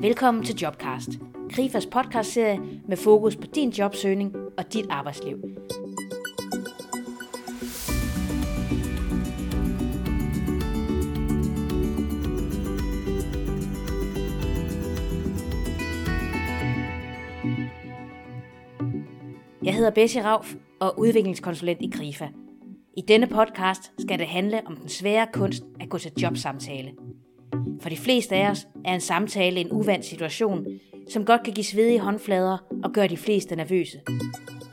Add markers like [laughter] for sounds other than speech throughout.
Velkommen til Jobcast, Krifas podcastserie med fokus på din jobsøgning og dit arbejdsliv. Jeg hedder Bessie Rauf og udviklingskonsulent i Krifa. I denne podcast skal det handle om den svære kunst at gå til jobsamtale. For de fleste af os er en samtale en uvant situation, som godt kan give svedige håndflader og gøre de fleste nervøse.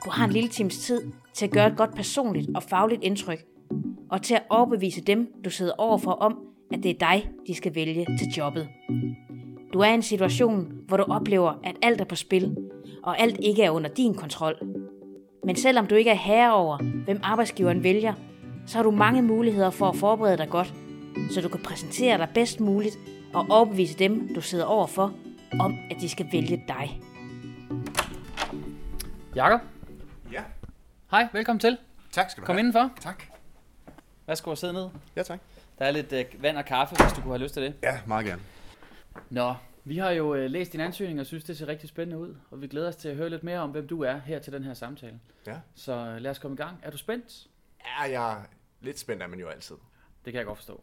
Du har en lille times tid til at gøre et godt personligt og fagligt indtryk, og til at overbevise dem, du sidder overfor om, at det er dig, de skal vælge til jobbet. Du er i en situation, hvor du oplever, at alt er på spil, og alt ikke er under din kontrol. Men selvom du ikke er herre over, hvem arbejdsgiveren vælger, så har du mange muligheder for at forberede dig godt, så du kan præsentere dig bedst muligt og overbevise dem, du sidder overfor, om at de skal vælge dig. Jakob, Ja, hej, velkommen til. tak skal du Kom have. indenfor. Tak. Værsgo og sidde ned. Ja, tak. Der er lidt øh, vand og kaffe, hvis du kunne have lyst til det. Ja, meget gerne. Nå, vi har jo øh, læst din ansøgning og synes, det ser rigtig spændende ud. Og vi glæder os til at høre lidt mere om, hvem du er her til den her samtale. Ja. Så øh, lad os komme i gang. Er du spændt? Ja, jeg er lidt spændt er man jo altid. Det kan jeg godt forstå.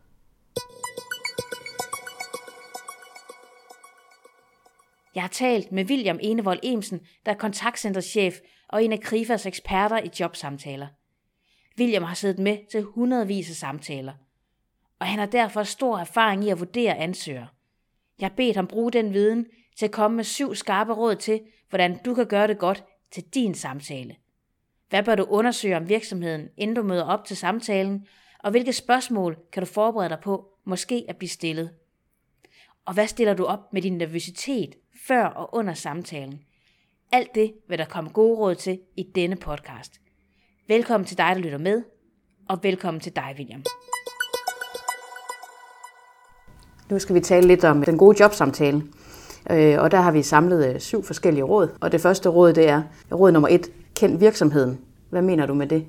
Jeg har talt med William Enevold Emsen, der er kontaktcenterchef og en af Krifas eksperter i jobsamtaler. William har siddet med til hundredvis af samtaler, og han har derfor stor erfaring i at vurdere ansøgere. Jeg har bedt ham bruge den viden til at komme med syv skarpe råd til, hvordan du kan gøre det godt til din samtale. Hvad bør du undersøge om virksomheden, inden du møder op til samtalen, og hvilke spørgsmål kan du forberede dig på måske at blive stillet? Og hvad stiller du op med din nervøsitet før og under samtalen? Alt det vil der komme gode råd til i denne podcast. Velkommen til dig, der lytter med, og velkommen til dig, William. Nu skal vi tale lidt om den gode jobsamtale. Øh, Og der har vi samlet øh, syv forskellige råd. Og det første råd, det er råd nummer et. Kend virksomheden. Hvad mener du med det?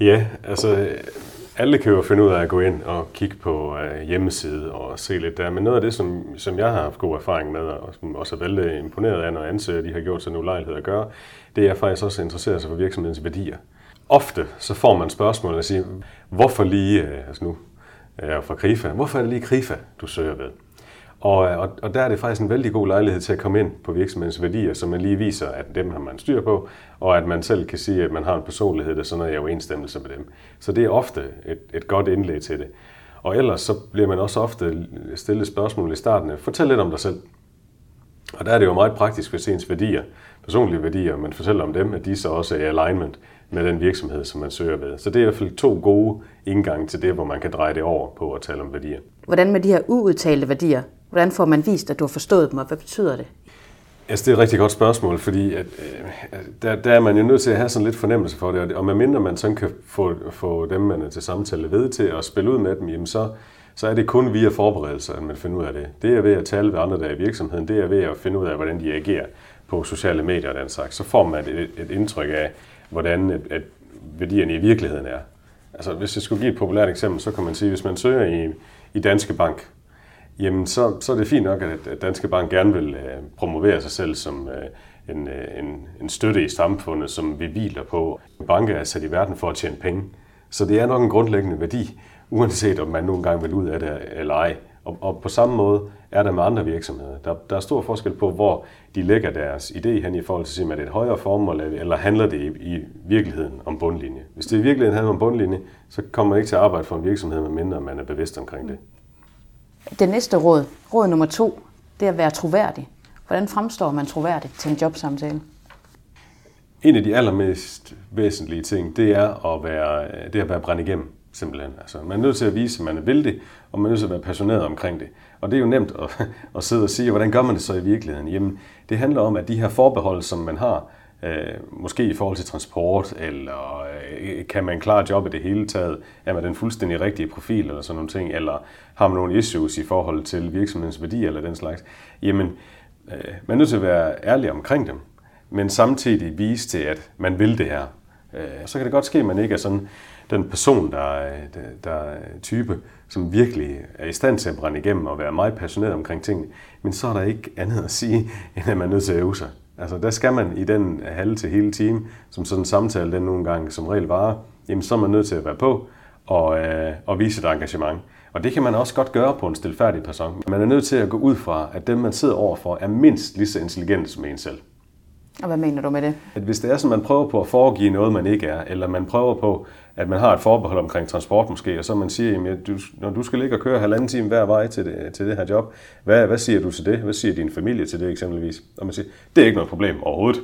Ja, altså alle kan jo finde ud af at gå ind og kigge på øh, hjemmeside og se lidt der. Men noget af det, som, som jeg har haft god erfaring med, og som også er vældig imponeret af, når ansøger, de har gjort sig en ulejlighed at gøre, det er faktisk også at interessere sig for virksomhedens værdier. Ofte så får man spørgsmål og siger, hvorfor lige, øh, altså nu øh, er jeg fra Krifa, hvorfor er det lige Krifa, du søger ved? Og, øh, og, og der er det faktisk en vældig god lejlighed til at komme ind på virksomhedens værdier, så man lige viser, at dem har man styr på, og at man selv kan sige, at man har en personlighed, der sådan er i overensstemmelse med dem. Så det er ofte et, et godt indlæg til det. Og ellers så bliver man også ofte stillet spørgsmål i starten. Fortæl lidt om dig selv. Og der er det jo meget praktisk, hvis ens værdier, personlige værdier, man fortæller om dem, at de så også er i alignment med den virksomhed, som man søger ved. Så det er i hvert fald to gode indgange til det, hvor man kan dreje det over på at tale om værdier. Hvordan med de her uudtalte værdier? Hvordan får man vist, at du har forstået dem, og hvad betyder det? Altså, det er et rigtig godt spørgsmål, fordi at, øh, der, der er man jo nødt til at have sådan lidt fornemmelse for det, og medmindre man sådan kan få, få dem, man er til samtale ved til at spille ud med dem, jamen så, så er det kun via forberedelser, at man finder ud af det. Det er ved at tale med andre, der er i virksomheden, det er ved at finde ud af, hvordan de agerer på sociale medier og den slags. Så får man et, et indtryk af, hvordan at, at værdierne i virkeligheden er. Altså, hvis jeg skulle give et populært eksempel, så kan man sige, hvis man søger i, i Danske Bank, Jamen, så, så er det fint nok, at at Danske Bank gerne vil øh, promovere sig selv som øh, en, øh, en, en støtte i samfundet, som vi hviler på. Banker er sat i verden for at tjene penge. Så det er nok en grundlæggende værdi, uanset om man nogle gange vil ud af det eller ej. Og, og på samme måde er der med andre virksomheder. Der, der er stor forskel på, hvor de lægger deres idé hen i forhold til, at sige, er det et højere formål, eller handler det i, i virkeligheden om bundlinje. Hvis det i virkeligheden handler om bundlinje, så kommer man ikke til at arbejde for en virksomhed, medmindre man er bevidst omkring det. Det næste råd, råd nummer to, det er at være troværdig. Hvordan fremstår man troværdigt til en jobsamtale? En af de allermest væsentlige ting, det er at være, det er at være brændt igennem, simpelthen. Altså, man er nødt til at vise, at man er det, og man er nødt til at være passioneret omkring det. Og det er jo nemt at, [laughs] at sidde og sige, hvordan gør man det så i virkeligheden? Jamen, det handler om, at de her forbehold, som man har, øh, måske i forhold til transport, eller øh, kan man klare jobbet det hele taget, er man den fuldstændig rigtige profil, eller sådan nogle ting, eller har man nogle issues i forhold til virksomhedens værdi, eller den slags, jamen, øh, man er nødt til at være ærlig omkring dem, men samtidig vise til, at man vil det her. Øh, så kan det godt ske, at man ikke er sådan den person, der øh, er, der er type, som virkelig er i stand til at brænde igennem og være meget passioneret omkring tingene. Men så er der ikke andet at sige, [laughs] end at man er nødt til at øve sig. Altså der skal man i den halve til hele time, som sådan en samtale den nogle gange som regel varer, jamen så er man nødt til at være på og, øh, og vise et engagement. Og det kan man også godt gøre på en stilfærdig person. Man er nødt til at gå ud fra, at dem man sidder overfor er mindst lige så intelligente som en selv. Og hvad mener du med det? At hvis det er sådan, man prøver på at foregive noget, man ikke er, eller man prøver på, at man har et forbehold omkring transport måske, og så man siger, at du, når du skal ligge og køre halvanden time hver vej til det, til det her job, hvad, hvad siger du til det? Hvad siger din familie til det eksempelvis? Og man siger, det er ikke noget problem overhovedet.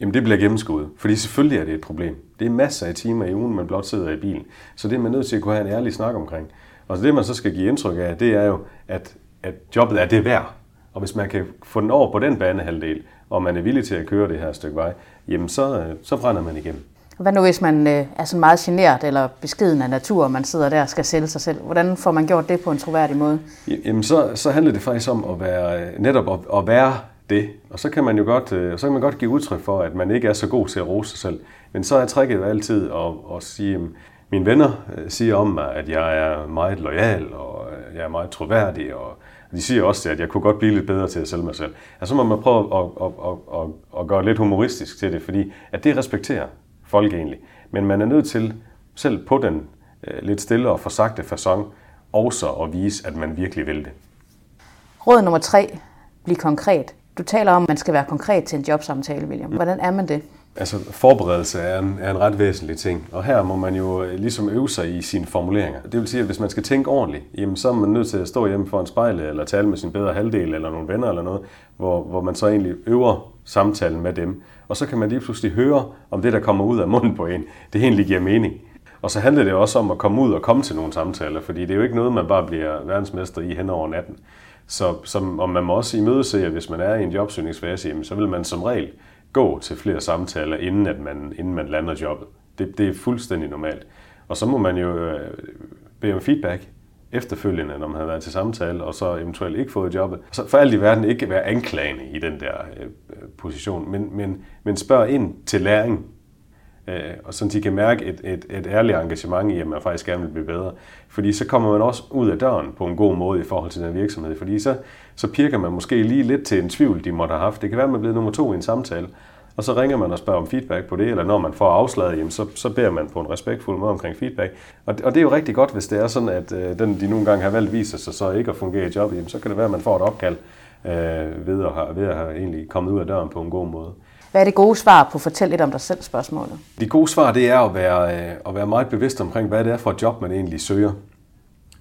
Jamen det bliver gennemskuddet, fordi selvfølgelig er det et problem. Det er masser af timer i ugen, man blot sidder i bilen. Så det er man nødt til at kunne have en ærlig snak omkring. Og så det, man så skal give indtryk af, det er jo, at, at jobbet er det værd. Og hvis man kan få den over på den banehalvdel, og man er villig til at køre det her stykke vej, jamen så, så brænder man igennem. Hvad nu hvis man øh, er sådan meget genert eller beskeden af natur, og man sidder der og skal sælge sig selv? Hvordan får man gjort det på en troværdig måde? Jamen så, så handler det faktisk om at være, netop at, at være det. Og så kan man jo godt, øh, så kan man godt give udtryk for, at man ikke er så god til at rose sig selv. Men så er tricket jo altid at, at sige, at mine venner øh, siger om mig, at jeg er meget lojal, og jeg er meget troværdig, og de siger også, at jeg kunne godt blive lidt bedre til at sælge mig selv. Altså så må man prøve at, at, at, at, at gøre lidt humoristisk til det, fordi at det respekterer folk egentlig. Men man er nødt til selv på den øh, lidt stille og forsagte façon også at vise, at man virkelig vil det. Råd nummer tre. Bliv konkret. Du taler om, at man skal være konkret til en jobsamtale, William. Hvordan er man det? Altså, forberedelse er en, er en ret væsentlig ting, og her må man jo øh, ligesom øve sig i sine formuleringer. Det vil sige, at hvis man skal tænke ordentligt, jamen, så er man nødt til at stå hjemme foran spejlet, eller tale med sin bedre halvdel, eller nogle venner eller noget, hvor, hvor man så egentlig øver samtalen med dem. Og så kan man lige pludselig høre, om det, der kommer ud af munden på en, det egentlig giver mening. Og så handler det også om at komme ud og komme til nogle samtaler, fordi det er jo ikke noget, man bare bliver verdensmester i hen over natten. Så, som, og man må også imødese, at hvis man er i en jobsøgningsfase, så vil man som regel gå til flere samtaler, inden, at man, inden man lander jobbet. Det, det er fuldstændig normalt. Og så må man jo øh, bede om feedback efterfølgende, når man har været til samtale, og så eventuelt ikke fået jobbet. Så for alt i verden ikke være anklagende i den der øh, position, men, men, men spørg ind til læring Øh, og så de kan mærke et, et, et ærligt engagement i, at man faktisk gerne vil blive bedre. Fordi så kommer man også ud af døren på en god måde i forhold til den virksomhed, fordi så, så pirker man måske lige lidt til en tvivl, de måtte have haft. Det kan være, at man er blevet nummer to i en samtale, og så ringer man og spørger om feedback på det, eller når man får afslaget, jamen, så, så beder man på en respektfuld måde omkring feedback. Og, og det er jo rigtig godt, hvis det er sådan, at øh, den, de nogle gange har valgt, viser sig så ikke at fungere i jobbet, jamen, så kan det være, at man får et opkald øh, ved, at have, ved at have egentlig kommet ud af døren på en god måde. Hvad er det gode svar på fortæl lidt om dig selv spørgsmålet? Det gode svar, det er at være, øh, at være meget bevidst omkring, hvad det er for et job, man egentlig søger.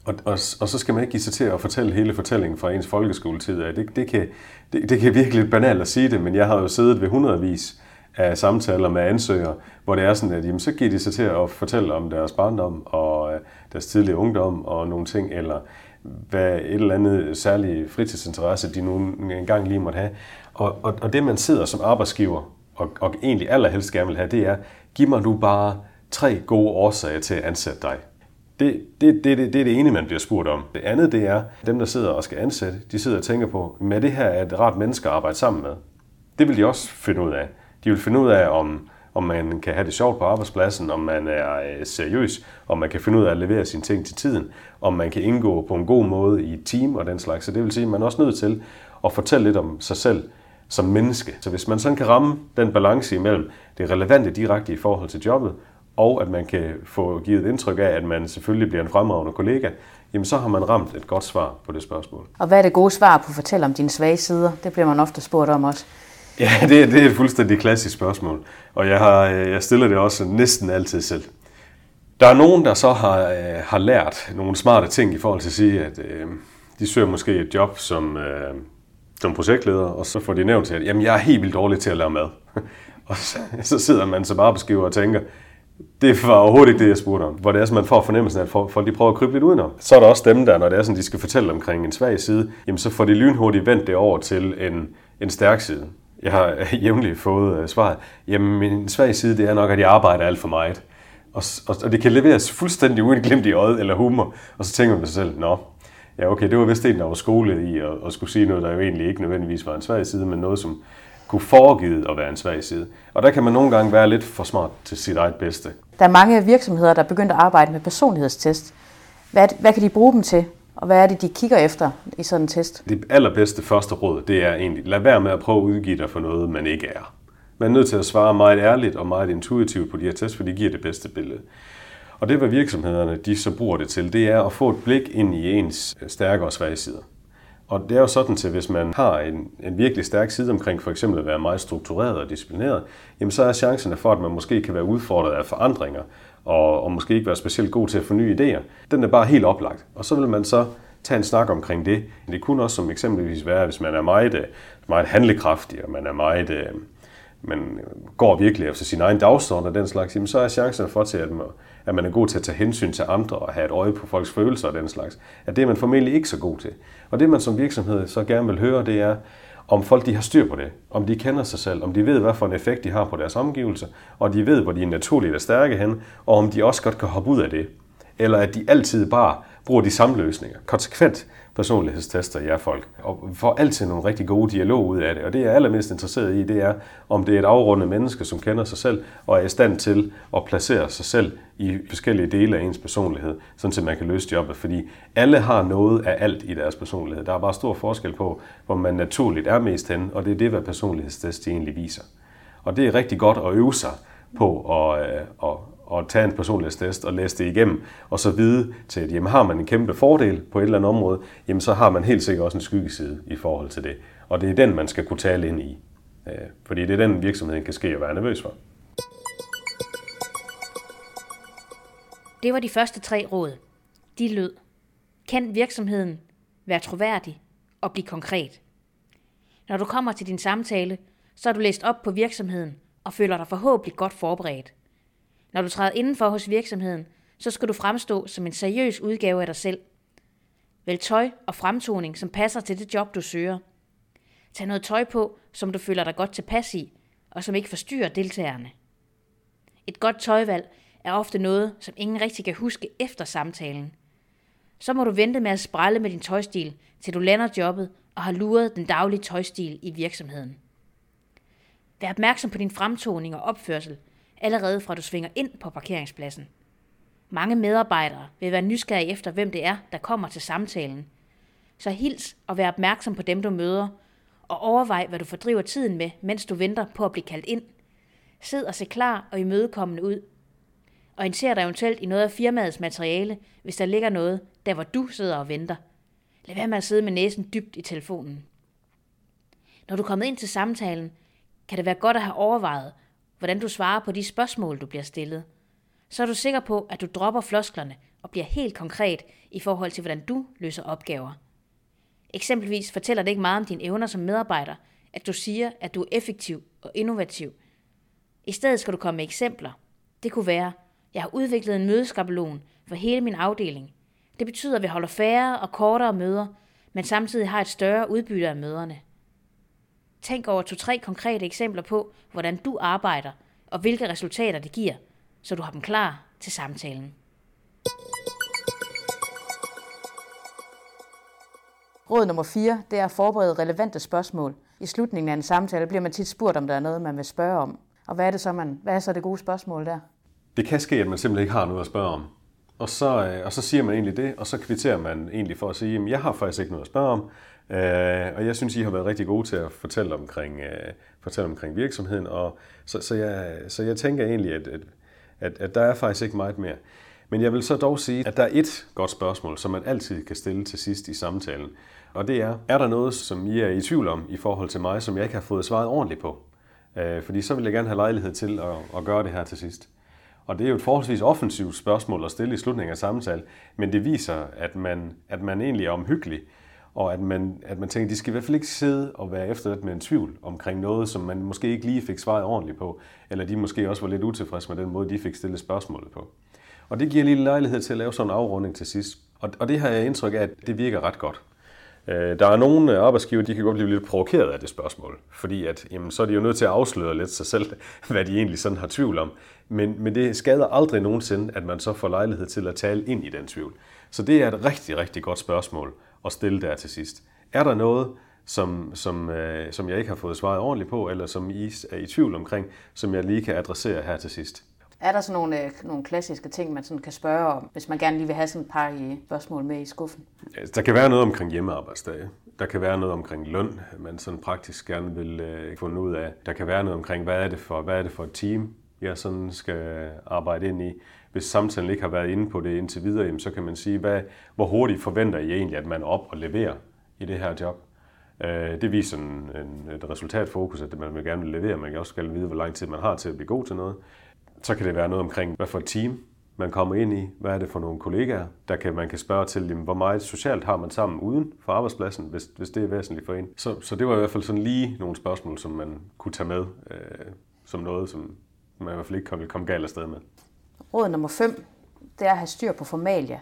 Og, og, og så skal man ikke give sig til at fortælle hele fortællingen fra ens folkeskoletid. Det, det, kan, det, det kan virkelig lidt banalt at sige det, men jeg har jo siddet ved hundredvis af samtaler med ansøgere, hvor det er sådan, at jamen, så giver de sig til at fortælle om deres barndom og øh, deres tidlige ungdom og nogle ting, eller hvad et eller andet særlig fritidsinteresse, de nu engang lige måtte have. Og, og, og det, man sidder som arbejdsgiver og, og egentlig allerhelst gerne vil have, det er, giv mig nu bare tre gode årsager til at ansætte dig. Det, det, det, det, det er det ene, man bliver spurgt om. Det andet, det er, dem, der sidder og skal ansætte, de sidder og tænker på, med det her er et rart menneske at arbejde sammen med. Det vil de også finde ud af. De vil finde ud af, om, om man kan have det sjovt på arbejdspladsen, om man er øh, seriøs, om man kan finde ud af at levere sine ting til tiden, om man kan indgå på en god måde i et team og den slags. Så det vil sige, at man er også nødt til at fortælle lidt om sig selv som menneske. Så hvis man sådan kan ramme den balance imellem det relevante direkte i forhold til jobbet, og at man kan få givet et indtryk af, at man selvfølgelig bliver en fremragende kollega, jamen så har man ramt et godt svar på det spørgsmål. Og hvad er det gode svar på at fortælle om dine svage sider? Det bliver man ofte spurgt om også. Ja, [laughs] det, det er et fuldstændig klassisk spørgsmål, og jeg, har, jeg stiller det også næsten altid selv. Der er nogen, der så har, øh, har lært nogle smarte ting i forhold til at sige, at øh, de søger måske et job som, øh, som projektleder, og så får de nævnt til, at jamen, jeg er helt vildt dårlig til at lave mad. [laughs] og så, så sidder man som arbejdsgiver og tænker, det var overhovedet ikke det, jeg spurgte om. Hvor det er, at man får fornemmelsen af, at folk de prøver at krybe lidt udenom. Så er der også dem der, når det er sådan, de skal fortælle omkring en svag side, jamen så får de lynhurtigt vendt det over til en, en stærk side. Jeg har [laughs] jævnligt fået uh, svaret, jamen min svag side, det er nok, at jeg arbejder alt for meget. Og, og, og det kan leveres fuldstændig uden glimt i øjet eller humor. Og så tænker man sig selv, nå, ja okay, det var vist en, der var skole i at, at skulle sige noget, der jo egentlig ikke nødvendigvis var en svag side, men noget, som kunne foregive at være en svag side. Og der kan man nogle gange være lidt for smart til sit eget bedste. Der er mange virksomheder, der er begyndt at arbejde med personlighedstest. Hvad, hvad kan de bruge dem til? Og hvad er det, de kigger efter i sådan en test? Det allerbedste første råd, det er egentlig, lad være med at prøve at udgive dig for noget, man ikke er. Man er nødt til at svare meget ærligt og meget intuitivt på de her tests, for de giver det bedste billede. Og det, hvad virksomhederne de så bruger det til, det er at få et blik ind i ens øh, stærke og svage sider. Og det er jo sådan til, hvis man har en, en virkelig stærk side omkring for eksempel at være meget struktureret og disciplineret, jamen så er chancerne for, at man måske kan være udfordret af forandringer, og, og måske ikke være specielt god til at få nye idéer, den er bare helt oplagt. Og så vil man så tage en snak omkring det. Det kunne også som eksempelvis være, hvis man er meget, øh, meget handlekraftig, og man er meget øh, man går virkelig efter sin egen dagsorden og den slags, jamen så er chancerne for til, at man, at man er god til at tage hensyn til andre og have et øje på folks følelser og den slags, at det er man formentlig ikke så god til. Og det man som virksomhed så gerne vil høre, det er, om folk de har styr på det, om de kender sig selv, om de ved, hvad for en effekt de har på deres omgivelser, og de ved, hvor de er naturligt er stærke hen, og om de også godt kan hoppe ud af det. Eller at de altid bare bruger de samme løsninger, konsekvent personlighedstester jer folk, og får altid nogle rigtig gode dialog ud af det. Og det, jeg er allermest interesseret i, det er, om det er et afrundet menneske, som kender sig selv, og er i stand til at placere sig selv i forskellige dele af ens personlighed, sådan at man kan løse jobbet. Fordi alle har noget af alt i deres personlighed. Der er bare stor forskel på, hvor man naturligt er mest hen, og det er det, hvad personlighedstest egentlig viser. Og det er rigtig godt at øve sig på at, øh, at, at tage en personlighedstest og læse det igennem, og så vide til, at jamen, har man en kæmpe fordel på et eller andet område, jamen, så har man helt sikkert også en skyggeside i forhold til det. Og det er den, man skal kunne tale ind i. Øh, fordi det er den, virksomheden kan ske at være nervøs for. Det var de første tre råd. De lød. Kend virksomheden, vær troværdig og bliv konkret. Når du kommer til din samtale, så har du læst op på virksomheden og føler dig forhåbentlig godt forberedt. Når du træder indenfor hos virksomheden, så skal du fremstå som en seriøs udgave af dig selv. Vælg tøj og fremtoning, som passer til det job, du søger. Tag noget tøj på, som du føler dig godt tilpas i, og som ikke forstyrrer deltagerne. Et godt tøjvalg er ofte noget, som ingen rigtig kan huske efter samtalen. Så må du vente med at sprælle med din tøjstil, til du lander jobbet og har luret den daglige tøjstil i virksomheden. Vær opmærksom på din fremtoning og opførsel, allerede fra du svinger ind på parkeringspladsen. Mange medarbejdere vil være nysgerrige efter, hvem det er, der kommer til samtalen. Så hils og vær opmærksom på dem, du møder, og overvej, hvad du fordriver tiden med, mens du venter på at blive kaldt ind. Sid og se klar og imødekommende ud. Og dig eventuelt i noget af firmaets materiale, hvis der ligger noget, der hvor du sidder og venter. Lad være med at sidde med næsen dybt i telefonen. Når du er kommet ind til samtalen, kan det være godt at have overvejet, hvordan du svarer på de spørgsmål, du bliver stillet. Så er du sikker på, at du dropper flosklerne og bliver helt konkret i forhold til, hvordan du løser opgaver. Eksempelvis fortæller det ikke meget om dine evner som medarbejder, at du siger, at du er effektiv og innovativ. I stedet skal du komme med eksempler. Det kunne være, jeg har udviklet en mødeskabelon for hele min afdeling. Det betyder, at vi holder færre og kortere møder, men samtidig har et større udbytte af møderne. Tænk over to-tre konkrete eksempler på, hvordan du arbejder, og hvilke resultater det giver, så du har dem klar til samtalen. Råd nummer 4, det er at forberede relevante spørgsmål. I slutningen af en samtale bliver man tit spurgt, om der er noget, man vil spørge om. Og hvad er, det så, man, hvad er så det gode spørgsmål der? Det kan ske, at man simpelthen ikke har noget at spørge om. Og så, øh, og så siger man egentlig det, og så kvitterer man egentlig for at sige, at jeg har faktisk ikke noget at spørge om, Øh, og jeg synes, I har været rigtig gode til at fortælle omkring, øh, fortælle omkring virksomheden, og så, så, jeg, så jeg tænker egentlig, at, at, at, at der er faktisk ikke meget mere. Men jeg vil så dog sige, at der er et godt spørgsmål, som man altid kan stille til sidst i samtalen. Og det er, er der noget, som I er i tvivl om i forhold til mig, som jeg ikke har fået svaret ordentligt på? Øh, fordi så vil jeg gerne have lejlighed til at, at gøre det her til sidst. Og det er jo et forholdsvis offensivt spørgsmål at stille i slutningen af samtalen, men det viser, at man, at man egentlig er omhyggelig, og at man, at man tænker, at de skal i hvert fald ikke sidde og være efterladt med en tvivl omkring noget, som man måske ikke lige fik svaret ordentligt på, eller de måske også var lidt utilfredse med den måde, de fik stillet spørgsmålet på. Og det giver lige lejlighed til at lave sådan en afrunding til sidst. Og, og det har jeg indtryk af, at det virker ret godt. Øh, der er nogle øh, arbejdsgiver, de kan godt blive lidt provokeret af det spørgsmål, fordi at, jamen, så er de jo nødt til at afsløre lidt sig selv, [laughs] hvad de egentlig sådan har tvivl om. Men, men det skader aldrig nogensinde, at man så får lejlighed til at tale ind i den tvivl. Så det er et rigtig, rigtig godt spørgsmål at stille der til sidst. Er der noget, som, som, øh, som jeg ikke har fået svaret ordentligt på, eller som I er i tvivl omkring, som jeg lige kan adressere her til sidst. Er der sådan nogle, øh, nogle klassiske ting, man sådan kan spørge om, hvis man gerne lige vil have sådan et par i spørgsmål med i skuffen? Der kan være noget omkring hjemmearbejdsdage. Der kan være noget omkring løn, man sådan praktisk gerne vil øh, finde ud af. Der kan være noget omkring, hvad er det for, hvad er det for et team, jeg sådan skal arbejde ind i. Hvis samtalen ikke har været inde på det indtil videre, jamen, så kan man sige, hvad, hvor hurtigt forventer I egentlig, at man er op og leverer i det her job? Øh, det viser en, en, et resultatfokus, at man vil gerne vil levere. Man kan også gerne vide, hvor lang tid man har til at blive god til noget. Så kan det være noget omkring, hvad for et team man kommer ind i. Hvad er det for nogle kollegaer? Der kan, man kan spørge til, jamen, hvor meget socialt har man sammen uden for arbejdspladsen, hvis, hvis det er væsentligt for en. Så, så det var i hvert fald sådan lige nogle spørgsmål, som man kunne tage med øh, som noget, som man i hvert fald ikke ville komme galt afsted med. Råd nummer 5, det er at have styr på formalia.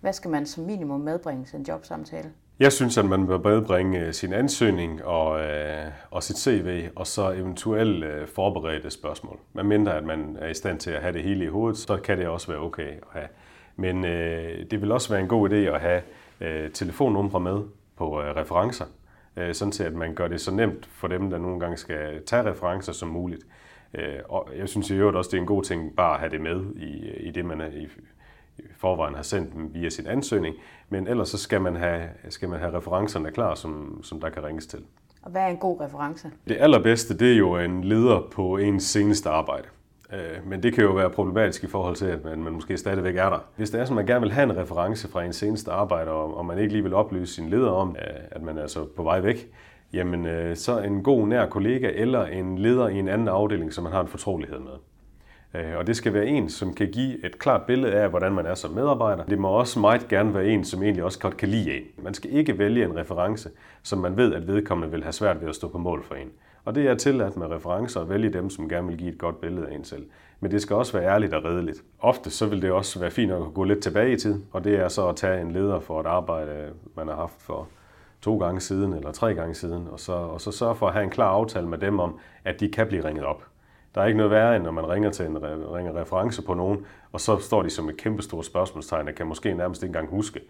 Hvad skal man som minimum medbringe til en jobsamtale? Jeg synes, at man bør medbringe øh, sin ansøgning og, øh, og sit CV, og så eventuelt øh, forberedte spørgsmål. Men mindre at man er i stand til at have det hele i hovedet, så kan det også være okay at have. Men øh, det vil også være en god idé at have øh, telefonnumre med på øh, referencer, øh, sådan til at man gør det så nemt for dem, der nogle gange skal tage referencer som muligt. Øh, og jeg synes i øvrigt også, det er en god ting bare at have det med i, i det, man er i, i forvejen har sendt dem via sin ansøgning, men ellers så skal man have, skal man have referencerne klar, som, som der kan ringes til. Og hvad er en god reference? Det allerbedste, det er jo en leder på ens seneste arbejde. Øh, Men det kan jo være problematisk i forhold til, at man, man måske stadigvæk er der. Hvis det er at man gerne vil have en reference fra en seneste arbejde, og, og man ikke lige vil oplyse sin leder om, øh, at man er altså på vej væk, jamen øh, så en god nær kollega eller en leder i en anden afdeling, som man har en fortrolighed med. Øh, Og det skal være en, som kan give et klart billede af, hvordan man er som medarbejder. Det må også meget gerne være en, som egentlig også godt kan lide en. Man skal ikke vælge en reference, som man ved, at vedkommende vil have svært ved at stå på mål for en. Og det er tilladt med referencer at vælge dem, som gerne vil give et godt billede af en selv. Men det skal også være ærligt og redeligt. Ofte så vil det også være fint at gå lidt tilbage i tid, og det er så at tage en leder for et arbejde, man har haft for to gange siden eller tre gange siden, og så, og så sørge for at have en klar aftale med dem om, at de kan blive ringet op. Der er ikke noget værre, end når man ringer til en ringer reference på nogen, og så står de som et kæmpe stort spørgsmålstegn, og kan måske nærmest ikke engang huske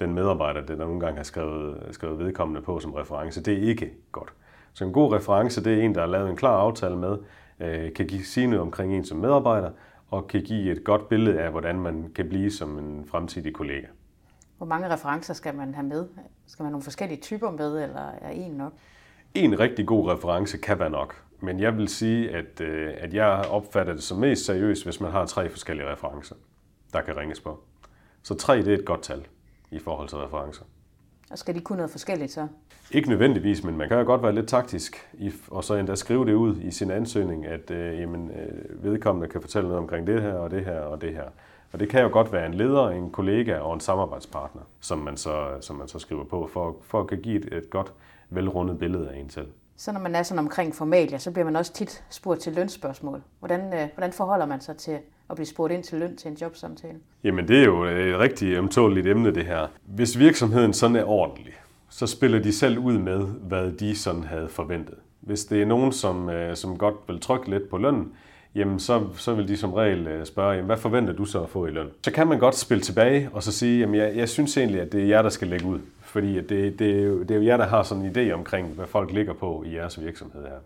den medarbejder, der nogle gange har skrevet, skrevet vedkommende på som reference. Det er ikke godt. Så en god reference, det er en, der har lavet en klar aftale med, øh, kan give, sige noget omkring en som medarbejder, og kan give et godt billede af, hvordan man kan blive som en fremtidig kollega. Hvor mange referencer skal man have med? Skal man have nogle forskellige typer med, eller er en nok? En rigtig god reference kan være nok, men jeg vil sige, at, øh, at jeg opfatter det som mest seriøst, hvis man har tre forskellige referencer, der kan ringes på. Så tre, det er et godt tal i forhold til referencer. Og skal de kunne noget forskelligt så? Ikke nødvendigvis, men man kan jo godt være lidt taktisk, i, og så endda skrive det ud i sin ansøgning, at øh, jamen, øh, vedkommende kan fortælle noget omkring det her, og det her, og det her. Og det kan jo godt være en leder, en kollega og en samarbejdspartner, som man så, som man så skriver på, for, for at give et, et godt, velrundet billede af en selv. Så når man er sådan omkring formalia, så bliver man også tit spurgt til lønspørgsmål. Hvordan, øh, hvordan forholder man sig til at blive spurgt ind til løn til en jobsamtale? Jamen det er jo et rigtig ømtåligt emne det her. Hvis virksomheden sådan er ordentlig, så spiller de selv ud med, hvad de sådan havde forventet. Hvis det er nogen, som, øh, som godt vil trykke lidt på lønnen, jamen så, så vil de som regel øh, spørge, jamen, hvad forventer du så at få i løn? Så kan man godt spille tilbage og så sige, jamen jeg, jeg synes egentlig, at det er jer, der skal lægge ud. Fordi at det, det, er jo, det er jo jer, der har sådan en idé omkring, hvad folk ligger på i jeres virksomhed her.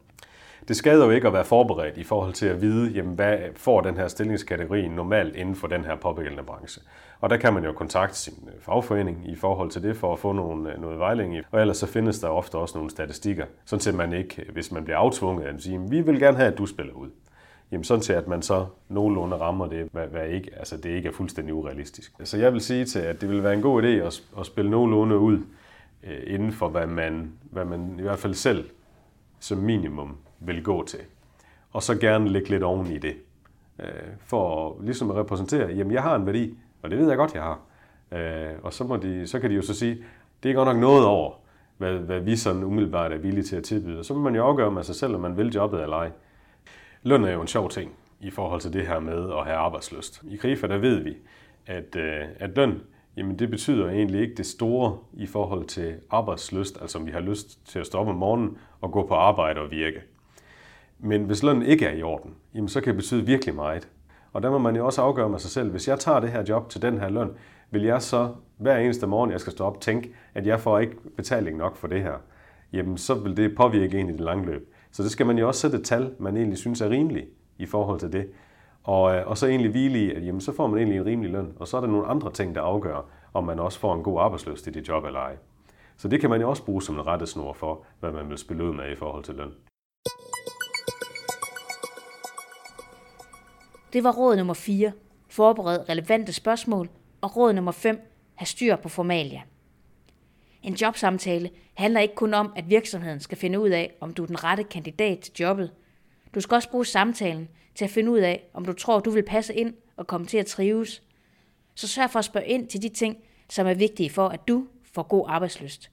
Det skader jo ikke at være forberedt i forhold til at vide, jamen, hvad får den her stillingskategori normalt inden for den her pågældende branche. Og der kan man jo kontakte sin øh, fagforening i forhold til det, for at få nogle, øh, noget vejledning. Og ellers så findes der ofte også nogle statistikker, sådan at man ikke, hvis man bliver aftvunget, at sige, vi vil gerne have, at du spiller ud. Jamen sådan til, at man så nogenlunde rammer det, hvad, hvad ikke, altså det ikke er fuldstændig urealistisk. Så jeg vil sige til, at det vil være en god idé at, at spille nogenlunde ud øh, inden for, hvad man, hvad man i hvert fald selv som minimum vil gå til. Og så gerne lægge lidt oven i det. Øh, for at, ligesom at repræsentere, jamen jeg har en værdi, og det ved jeg godt, jeg har. Øh, og så, må de, så kan de jo så sige, det er godt nok noget over, hvad, hvad vi sådan umiddelbart er villige til at tilbyde. Og så må man jo afgøre med sig selv, om man vil jobbet eller ej. Løn er jo en sjov ting i forhold til det her med at have arbejdsløst. I Krifa, der ved vi, at, øh, at løn, jamen det betyder egentlig ikke det store i forhold til arbejdsløst, altså om vi har lyst til at stoppe om morgenen og gå på arbejde og virke. Men hvis lønnen ikke er i orden, jamen så kan det betyde virkelig meget. Og der må man jo også afgøre med sig selv, hvis jeg tager det her job til den her løn, vil jeg så hver eneste morgen, jeg skal stå op, tænke, at jeg får ikke betaling nok for det her. jamen så vil det påvirke en i det lange løb. Så det skal man jo også sætte et tal, man egentlig synes er rimeligt i forhold til det. Og, øh, og så egentlig hvile i, at jamen, så får man egentlig en rimelig løn. Og så er der nogle andre ting, der afgør, om man også får en god arbejdsløst i det job eller ej. Så det kan man jo også bruge som en rettesnor for, hvad man vil spille ud med i forhold til løn. Det var råd nummer 4. Forbered relevante spørgsmål. Og råd nummer 5. Ha' styr på formalia. En jobsamtale handler ikke kun om, at virksomheden skal finde ud af, om du er den rette kandidat til jobbet. Du skal også bruge samtalen til at finde ud af, om du tror, du vil passe ind og komme til at trives. Så sørg for at spørge ind til de ting, som er vigtige for, at du får god arbejdsløst.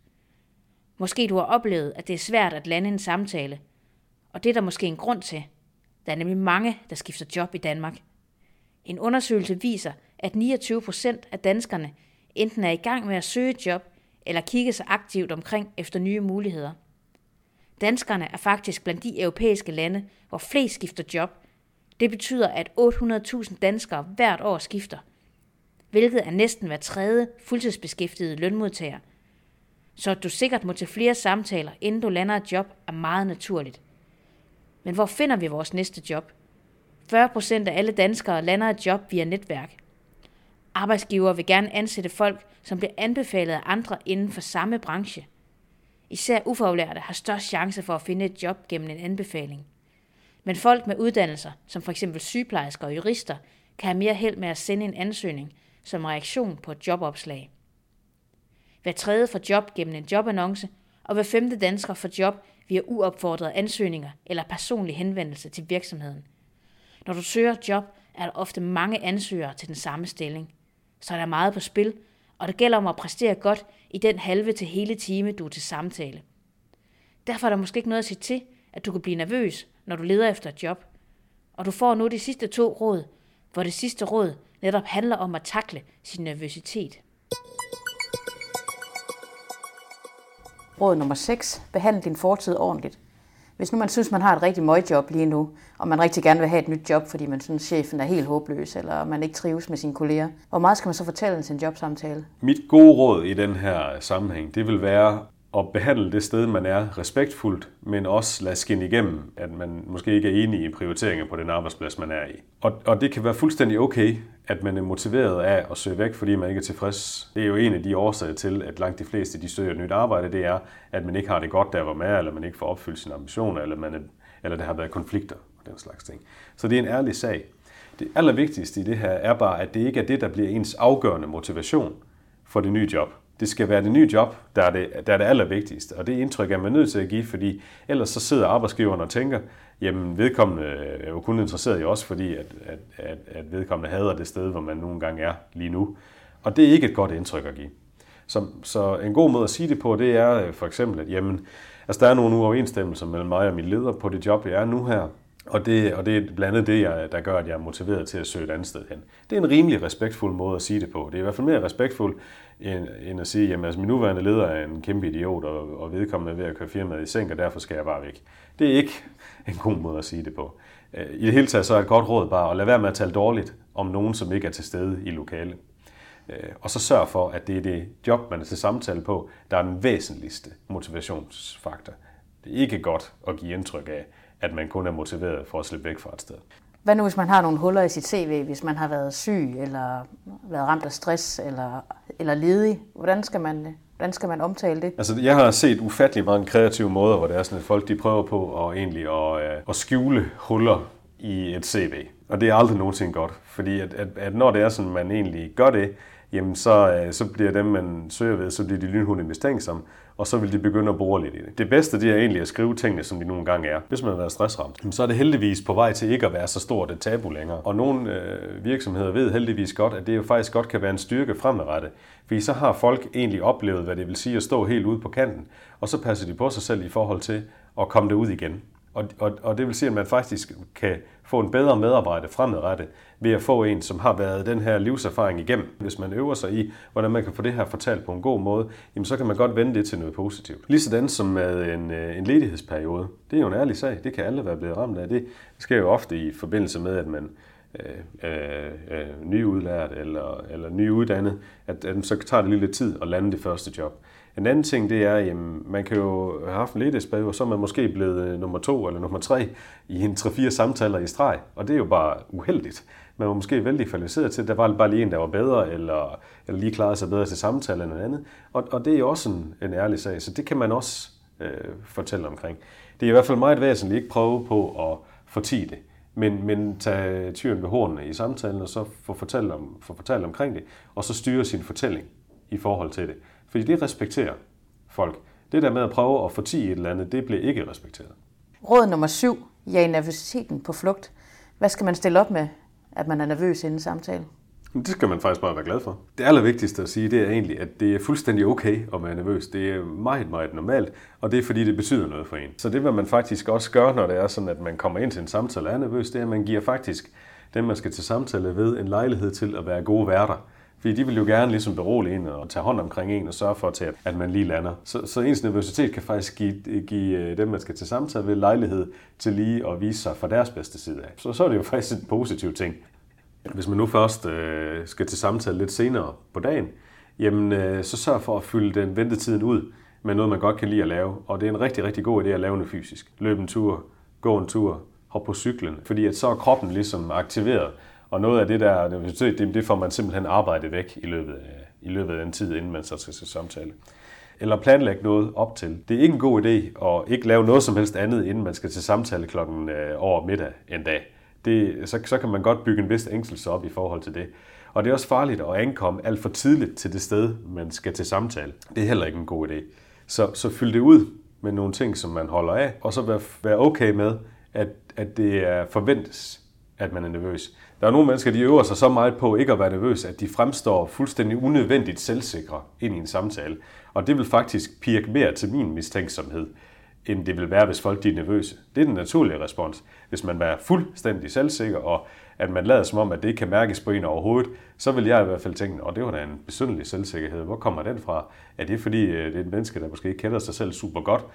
Måske du har oplevet, at det er svært at lande en samtale, og det er der måske en grund til. Der er nemlig mange, der skifter job i Danmark. En undersøgelse viser, at 29 procent af danskerne enten er i gang med at søge et job, eller kigge sig aktivt omkring efter nye muligheder. Danskerne er faktisk blandt de europæiske lande, hvor flest skifter job. Det betyder, at 800.000 danskere hvert år skifter, hvilket er næsten hver tredje fuldtidsbeskæftigede lønmodtager. Så at du sikkert må til flere samtaler, inden du lander et job, er meget naturligt. Men hvor finder vi vores næste job? 40 procent af alle danskere lander et job via netværk. Arbejdsgiver vil gerne ansætte folk, som bliver anbefalet af andre inden for samme branche. Især ufaglærte har størst chance for at finde et job gennem en anbefaling. Men folk med uddannelser, som f.eks. sygeplejersker og jurister, kan have mere held med at sende en ansøgning som reaktion på et jobopslag. Hver tredje får job gennem en jobannonce, og hver femte dansker får job via uopfordrede ansøgninger eller personlig henvendelse til virksomheden. Når du søger job, er der ofte mange ansøgere til den samme stilling. Så er der meget på spil, og det gælder om at præstere godt i den halve til hele time, du er til samtale. Derfor er der måske ikke noget at sige til, at du kan blive nervøs, når du leder efter et job. Og du får nu de sidste to råd, hvor det sidste råd netop handler om at takle sin nervøsitet. Råd nummer 6. Behandle din fortid ordentligt. Hvis nu man synes, man har et rigtig møgjob lige nu, og man rigtig gerne vil have et nyt job, fordi man synes, chefen er helt håbløs, eller man ikke trives med sine kolleger, hvor meget skal man så fortælle til en jobsamtale? Mit gode råd i den her sammenhæng, det vil være at behandle det sted, man er respektfuldt, men også lade skinne igennem, at man måske ikke er enig i prioriteringer på den arbejdsplads, man er i. Og, og det kan være fuldstændig okay, at man er motiveret af at søge væk, fordi man ikke er tilfreds. Det er jo en af de årsager til, at langt de fleste de søger et nyt arbejde, det er, at man ikke har det godt der, hvor man er, eller man ikke får opfyldt sine ambitioner, eller, man er, eller der har været konflikter og den slags ting. Så det er en ærlig sag. Det allervigtigste i det her er bare, at det ikke er det, der bliver ens afgørende motivation for det nye job det skal være det nye job, der er det, der er det allervigtigste. Og det indtryk er man nødt til at give, fordi ellers så sidder arbejdsgiveren og tænker, jamen vedkommende er jo kun interesseret i os, fordi at, at, at, at vedkommende hader det sted, hvor man nogle gange er lige nu. Og det er ikke et godt indtryk at give. Så, så en god måde at sige det på, det er for eksempel, at jamen, altså, der er nogle uoverensstemmelser mellem mig og min leder på det job, jeg er nu her. Og det, og det er blandt andet det, jeg, der gør, at jeg er motiveret til at søge et andet sted hen. Det er en rimelig respektfuld måde at sige det på. Det er i hvert fald mere respektfuldt, end, end at sige, at altså, min nuværende leder er en kæmpe idiot, og, og vedkommende er ved at køre firmaet i sænk, og derfor skal jeg bare væk. Det er ikke [laughs] en god måde at sige det på. Øh, I det hele taget så er et godt råd bare at lade være med at tale dårligt om nogen, som ikke er til stede i lokalet. Øh, og så sørg for, at det er det job, man er til samtale på, der er den væsentligste motivationsfaktor. Det er ikke godt at give indtryk af, at man kun er motiveret for at slippe væk fra et sted. Hvad nu, hvis man har nogle huller i sit CV, hvis man har været syg, eller været ramt af stress, eller, eller ledig? Hvordan skal man, hvordan skal man omtale det? Altså, jeg har set ufattelig mange kreative måder, hvor det er sådan, at folk de prøver på at, egentlig at, øh, at skjule huller i et CV. Og det er aldrig nogensinde godt, fordi at, at, at når det er sådan, man egentlig gør det, jamen så, øh, så bliver dem, man søger ved, så bliver de lynhurtigt mistænksomme, og så vil de begynde at bore lidt i det. Det bedste det er egentlig at skrive tingene, som de nogle gange er. Hvis man har været stressramt, så er det heldigvis på vej til ikke at være så stort et tabu længere. Og nogle øh, virksomheder ved heldigvis godt, at det jo faktisk godt kan være en styrke fremadrettet. Fordi så har folk egentlig oplevet, hvad det vil sige at stå helt ude på kanten, og så passer de på sig selv i forhold til at komme derud igen. Og, og, og det vil sige, at man faktisk kan få en bedre medarbejder fremadrettet ved at få en, som har været den her livserfaring igennem. Hvis man øver sig i, hvordan man kan få det her fortalt på en god måde, jamen så kan man godt vende det til noget positivt. Ligesådan som med en, øh, en ledighedsperiode. Det er jo en ærlig sag. Det kan alle være blevet ramt af. Det sker jo ofte i forbindelse med, at man Øh, øh, øh, nyudlært eller, eller nyuddannet, at, at så tager det lige lidt tid at lande det første job. En anden ting, det er, at man kan jo have haft en ledighedsperiode, og så er man måske blevet øh, nummer to eller nummer tre i en 3-4 samtaler i streg, og det er jo bare uheldigt. Man var måske vældig kvalificeret til, der var bare lige en, der var bedre, eller, eller lige klarede sig bedre til samtale eller noget andet. Og, og det er jo også en, en ærlig sag, så det kan man også øh, fortælle omkring. Det er i hvert fald meget væsentligt ikke prøve på at fortige det, men, men tage tyren ved hornene i samtalen, og så få fortalt, om, få fortalt omkring det, og så styre sin fortælling i forhold til det. Fordi det respekterer folk. Det der med at prøve at fortige et eller andet, det bliver ikke respekteret. Råd nummer syv. Ja, nervøsiteten på flugt. Hvad skal man stille op med, at man er nervøs inden samtale? Det skal man faktisk bare være glad for. Det allervigtigste at sige, det er egentlig, at det er fuldstændig okay at være nervøs. Det er meget, meget normalt, og det er fordi, det betyder noget for en. Så det vil man faktisk også gøre, når det er sådan, at man kommer ind til en samtale og er nervøs, det er, at man giver faktisk dem, man skal til samtale ved, en lejlighed til at være gode værter. Fordi de vil jo gerne ligesom berolige en og tage hånd omkring en og sørge for, til, at man lige lander. Så, så ens nervøsitet kan faktisk give, give øh, dem, man skal til samtale ved, lejlighed til lige at vise sig fra deres bedste side af. Så, så er det jo faktisk en positiv ting. Hvis man nu først øh, skal til samtale lidt senere på dagen, jamen øh, så sørg for at fylde den ventetiden ud med noget, man godt kan lide at lave. Og det er en rigtig, rigtig god idé at lave noget fysisk. Løb en tur, gå en tur, hop på cyklen, fordi at så er kroppen ligesom aktiveret, og noget af det der nervøsitet, det, det får man simpelthen arbejdet væk i løbet, af, i løbet af en tid, inden man så skal til samtale. Eller planlægge noget op til. Det er ikke en god idé at ikke lave noget som helst andet, inden man skal til samtale klokken øh, over middag en dag. Det, så, så kan man godt bygge en vis ængstelse op i forhold til det. Og det er også farligt at ankomme alt for tidligt til det sted, man skal til samtale. Det er heller ikke en god idé. Så, så fyld det ud med nogle ting, som man holder af, og så være, være okay med, at, at det er forventes, at man er nervøs. Der er nogle mennesker, de øver sig så meget på ikke at være nervøs, at de fremstår fuldstændig unødvendigt selvsikre ind i en samtale. Og det vil faktisk pirke mere til min mistænksomhed, end det vil være, hvis folk de er nervøse. Det er den naturlige respons. Hvis man er fuldstændig selvsikker, og at man lader som om, at det ikke kan mærkes på en overhovedet, så vil jeg i hvert fald tænke, at det var da en besynderlig selvsikkerhed. Hvor kommer den fra? Er det fordi, øh, det er et menneske, der måske ikke kender sig selv super godt?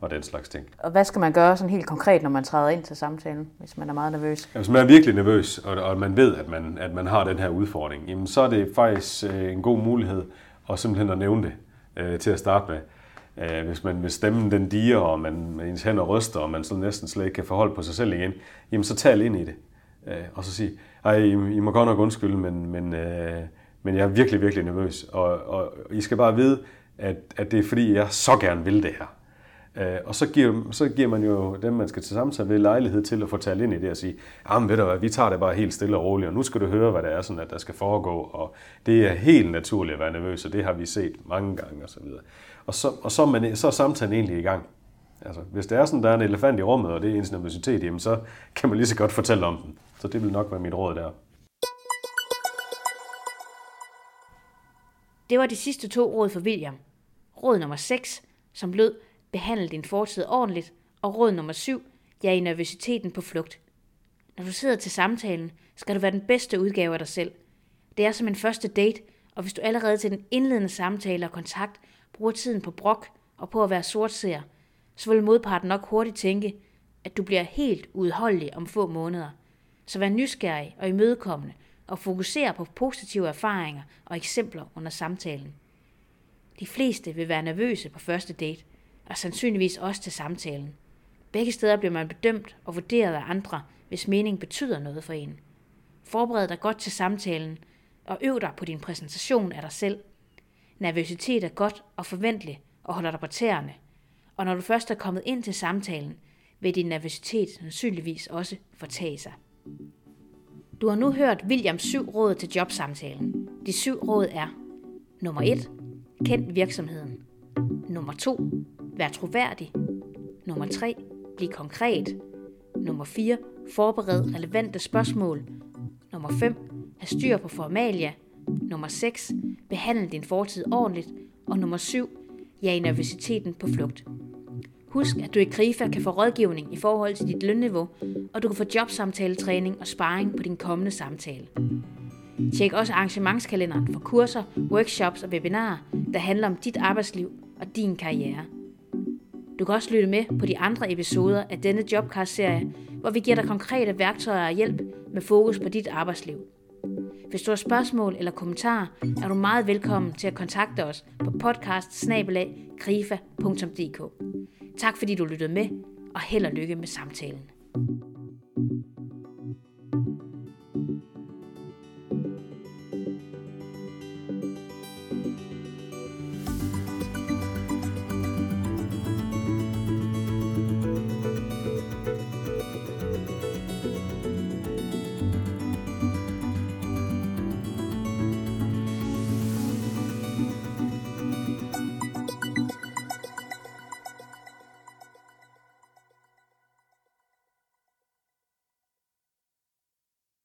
og den slags ting. Og hvad skal man gøre sådan helt konkret, når man træder ind til samtalen, hvis man er meget nervøs? Ja, hvis man er virkelig nervøs, og, og man ved, at man, at man har den her udfordring, jamen, så er det faktisk øh, en god mulighed at simpelthen at nævne det øh, til at starte med. Øh, hvis man vil stemmen den diger, og man, med ens hænder ryster, og man så næsten slet ikke kan forholde på sig selv igen, jamen så tal ind i det. Øh, og så sig, ej, I, I må godt nok undskylde, men, men, øh, men jeg er virkelig, virkelig nervøs. Og, og I skal bare vide, at, at det er fordi, jeg så gerne vil det her. Øh, og så giver, så giver man jo dem, man skal til samtale ved lejlighed til at få talt ind i det og sige, jamen ved du hvad, vi tager det bare helt stille og roligt, og nu skal du høre, hvad det er, sådan at der skal foregå, og det er helt naturligt at være nervøs, og det har vi set mange gange og så videre. Og så, og så, man, så er samtalen egentlig i gang. Altså, hvis det er sådan, der er en elefant i rummet, og det er ens nervøsitet, jamen så kan man lige så godt fortælle om den. Så det vil nok være mit råd der. Det var de sidste to råd for William. Råd nummer 6, som lød, behandle din fortid ordentligt, og råd nummer 7, ja i nervøsiteten på flugt. Når du sidder til samtalen, skal du være den bedste udgave af dig selv. Det er som en første date, og hvis du allerede til den indledende samtale og kontakt bruger tiden på brok og på at være sortseer, så vil modparten nok hurtigt tænke, at du bliver helt udholdelig om få måneder. Så vær nysgerrig og imødekommende og fokuser på positive erfaringer og eksempler under samtalen. De fleste vil være nervøse på første date, og sandsynligvis også til samtalen. Begge steder bliver man bedømt og vurderet af andre, hvis mening betyder noget for en. Forbered dig godt til samtalen, og øv dig på din præsentation af dig selv. Nervøsitet er godt og forventeligt og holder dig på tæerne. Og når du først er kommet ind til samtalen, vil din nervøsitet sandsynligvis også fortage sig. Du har nu hørt Williams syv råd til jobsamtalen. De syv råd er Nummer 1. Kend virksomheden. Nummer 2. Vær troværdig. Nummer 3. Bliv konkret. Nummer 4. Forbered relevante spørgsmål. Nummer 5. Ha' styr på formalia. Nummer 6. Behandle din fortid ordentligt. Og nummer 7. Ja i nervøsiteten på flugt. Husk, at du i KRIFA kan få rådgivning i forhold til dit lønniveau, og du kan få jobsamtaletræning og sparring på din kommende samtale. Tjek også arrangementskalenderen for kurser, workshops og webinarer, der handler om dit arbejdsliv og din karriere. Du kan også lytte med på de andre episoder af denne Jobcast-serie, hvor vi giver dig konkrete værktøjer og hjælp med fokus på dit arbejdsliv. Hvis du har spørgsmål eller kommentarer, er du meget velkommen til at kontakte os på podcast Tak fordi du lyttede med, og held og lykke med samtalen.